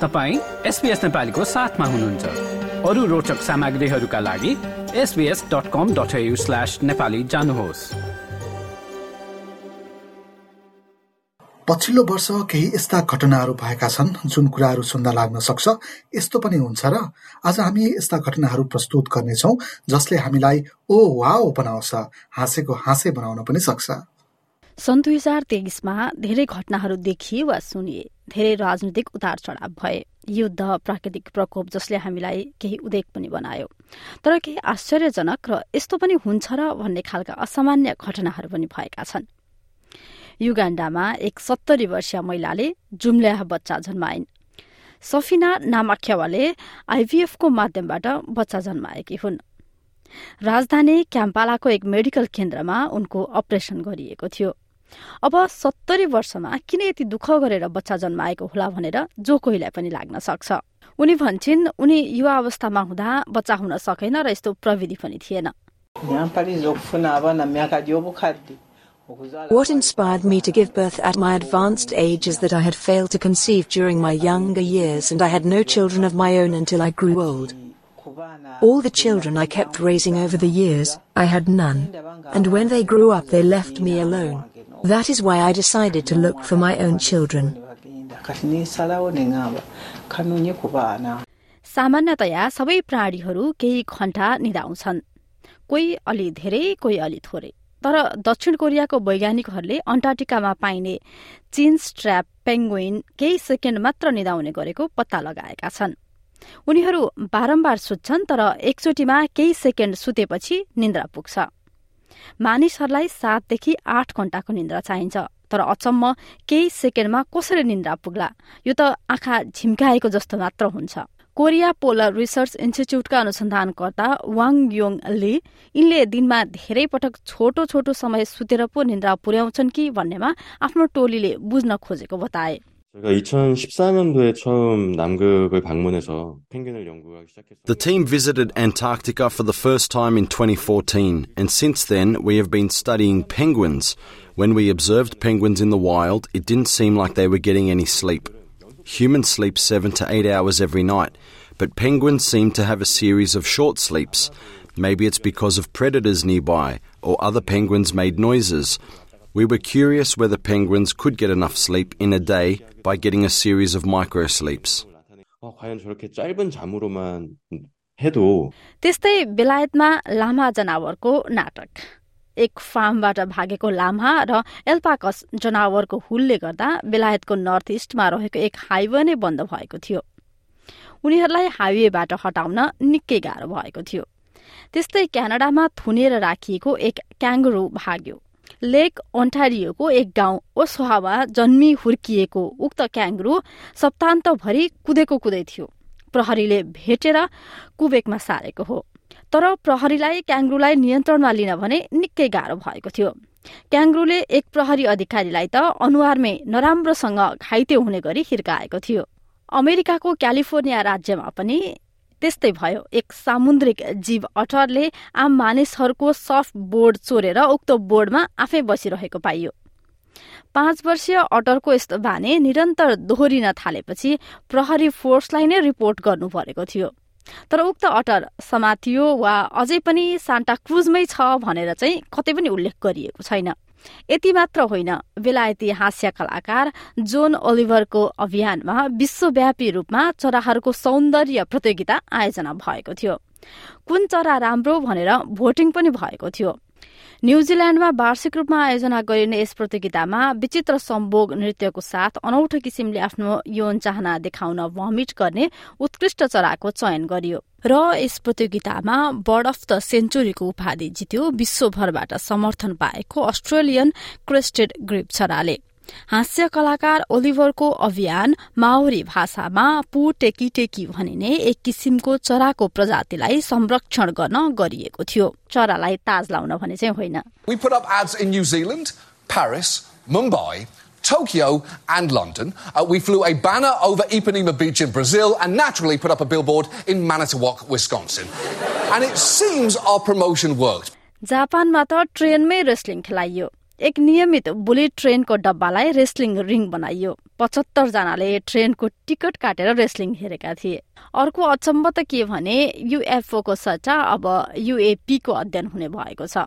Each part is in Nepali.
तपाईँ एसपिएस नेपालीको हुनुहुन्छ। अरू रोचक सामग्रीहरूका लागि एसबिएस डट जानुहोस्। पछिल्लो वर्ष केही यस्ता घटनाहरू भएका छन् जुन कुराहरू सुन्दा लाग्न सक्छ। यस्तो पनि हुन्छ र आज हामी यस्ता घटनाहरू प्रस्तुत गर्नेछौँ जसले हामीलाई ओ वाओ बनाउँछ हाँसेको हाँसे बनाउन पनि सक्छ। सन् दुई हजार तेइसमा धेरै घटनाहरू देखिए वा सुनिए। धेरै राजनैतिक उतार चढाव भए। युद्ध प्राकृतिक प्रकोप जसले हामीलाई केही उदेक पनि बनायो। तर केही आश्चर्यजनक र यस्तो पनि हुन्छ र भन्ने खालका असामान्य घटनाहरू पनि भएका छन्। युगाण्डामा एक सत्तरी वर्षीय महिलाले जुम्ल्याह बच्चा जन्माइन्। सफिना नामाख्यावाले आइभीएफको माध्यमबाट बच्चा जन्माएकी हुन्। राजधानी क्याम्पालाको एक मेडिकल केन्द्रमा उनको अपरेशन गरिएको थियो। अब सत्तरी वर्षमा किन यति दुःख गरेर बच्चा जन्माएको होला भनेर जो कोहीलाई पनि लाग्न सक्छ उनी भन्छन् उनी युवा अवस्थामा हुँदा बच्चा हुन सकेन र यस्तो प्रविधि पनि थिएन What inspired me to give birth at my advanced age is that I had failed to conceive during my younger years and I had no children of my own until I grew old. All the children I kept raising over the years, I had none. And when they grew up, they left me alone. That is why I decided to look for my own children. सामान्यतया सबै प्राणीहरू केही घण्टा निदाउँछन् कोही अलि धेरै कोही अलि थोरै तर दक्षिण कोरियाको वैज्ञानिकहरूले अन्टार्टिकामा पाइने चिन स्ट्र्याप पेङ्गुइन केही सेकेन्ड मात्र निदाउने गरेको पत्ता लगाएका छन् उनीहरू बारम्बार सुत्छन् तर एकचोटिमा केही सेकेन्ड सुतेपछि निन्द्रा पुग्छ। मानिसहरूलाई सातदेखि आठ घण्टाको निन्द्रा चाहिन्छ तर अचम्म केही सेकेन्डमा कसरी निन्द्रा पुग्ला यो त आँखा झिम्काएको जस्तो मात्र हुन्छ। कोरिया पोलर रिसर्च इन्स्टिच्युटका अनुसन्धानकर्ता वाङ योङ ली यिनले दिनमा धेरै पटक छोटो छोटो समय सुतेर पो निन्द्रा पुर्याउँछन् कि भन्नेमा आफ्नो टोलीले बुझ्न खोजेको बताए। The team visited Antarctica for the first time in 2014, and since then we have been studying penguins. When we observed penguins in the wild, it didn't seem like they were getting any sleep. Humans sleep seven to eight hours every night, but penguins seem to have a series of short sleeps. Maybe it's because of predators nearby, or other penguins made noises, We were curious whether penguins could get enough sleep in a day by getting a series of micro sleeps. त्यस्तै बेलायतमा लामा जनावरको नाटक। एक फार्मबाट भागेको लामा र एल्पाकस जनावरको हुलले गर्दा बेलायतको नर्थ इस्टमा रहेको एक हाइवे नै बन्द भएको थियो। उनीहरूलाई हाइवेबाट हटाउन निकै गाह्रो भएको थियो। त्यस्तै क्यानाडामा थुनेर राखिएको एक क्याङ्गरू भाग्यो। लेक ओन्टारियोको एक गाउँ ओसोहावा जन्मी हुर्किएको उक्त क्याङ्ग्रु सप्तान्तभरि कुदेको कुदै थियो। प्रहरीले भेटेर कुबेकमा सारेको हो। तर प्रहरीलाई क्याङ्ग्रुलाई नियन्त्रणमा लिन भने निकै गाह्रो भएको थियो। क्याङ्ग्रुले एक प्रहरी अधिकारीलाई त अनुहारमै नराम्रोसँग घाइते हुने गरी हिर्काएको थियो। अमेरिकाको क्यालिफोर्निया राज्यमा पनि त्यस्तै भयो। एक सामुद्रिक जीव अटरले आम मानिसहरूको सफ्ट बोर्ड चोरेर उक्त बोर्डमा आफै बसिरहेको पाइयो। पाँच वर्षीय अटरको यस्तो बाने निरन्तर दोहोरिन थालेपछि प्रहरी फोर्सलाई नै रिपोर्ट गर्नु परेको थियो। तर उक्त अटर समातियो वा अझै पनि सान्टा क्रुजमै छ भनेर चाहिँ कतै पनि उल्लेख गरिएको छैन। यति मात्र होइन बेलायती हास्य कलाकार जोन ओलिभरको अभियानमा विश्वव्यापी रूपमा चराहरूको सौन्दर्य प्रतियोगिता आयोजना भएको थियो। कुन चरा राम्रो भनेर भोटिङ पनि भएको थियो। न्यूजील्याण्डमा वार्षिक रूपमा आयोजना गरिने यस प्रतियोगितामा विचित्र सम्भोग नृत्यको साथ अनौठो किसिमले आफ्नो यौन चाहना देखाउन भमिट गर्ने उत्कृष्ट चराको चयन गरियो। र यस प्रतियोगितामा बर्ड अफ द सेन्चुरीको उपाधि जित्यो विश्वभरबाट समर्थन पाएको अस्ट्रेलियन क्रेस्टेड ग्रिप चराले हास्य कलाकार ओलिभरको अभियान माओरी भाषामा पु टेकी टेकी भनिने एक किसिमको चराको प्रजातिलाई संरक्षण गर्न गरिएको थियो। चरालाई ताज लाउन भने चाहिँ होइन। Tokyo, and London. Uh, we flew a banner over Ipanema Beach in Brazil and naturally put up a billboard in Manitowoc, Wisconsin. and it seems our promotion worked. जापानमा त ट्रेनमै रेस्लिङ खेलाइयो एक नियमित बुलेट ट्रेनको डब्बालाई रेस्लिङ रिङ बनाइयो पचहत्तर जनाले ट्रेनको टिकट काटेर रेस्लिङ हेरेका थिए अर्को अचम्म त के भने युएफओको सट्टा अब युएपीको अध्ययन हुने भएको छ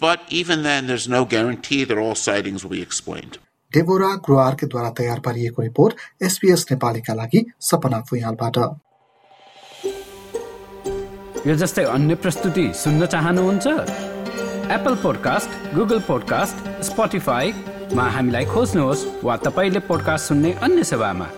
but even then, there's no guarantee that all sightings will be explained. Deborah ग्रोआर्केद्वारा तयार पारिएको रिपोर्ट एसपीएस नेपालीका लागि सपना फुइहालबाट यो जस्तै अन्य प्रस्तुति सुन्न चाहनुहुन्छ? एप्पल पोडकास्ट गुगल पोडकास्ट स्पोटिफाईमा हामीलाई खोज्नुहोस् वा तपाईँले पोडकास्ट सुन्ने अन्य सेवामा।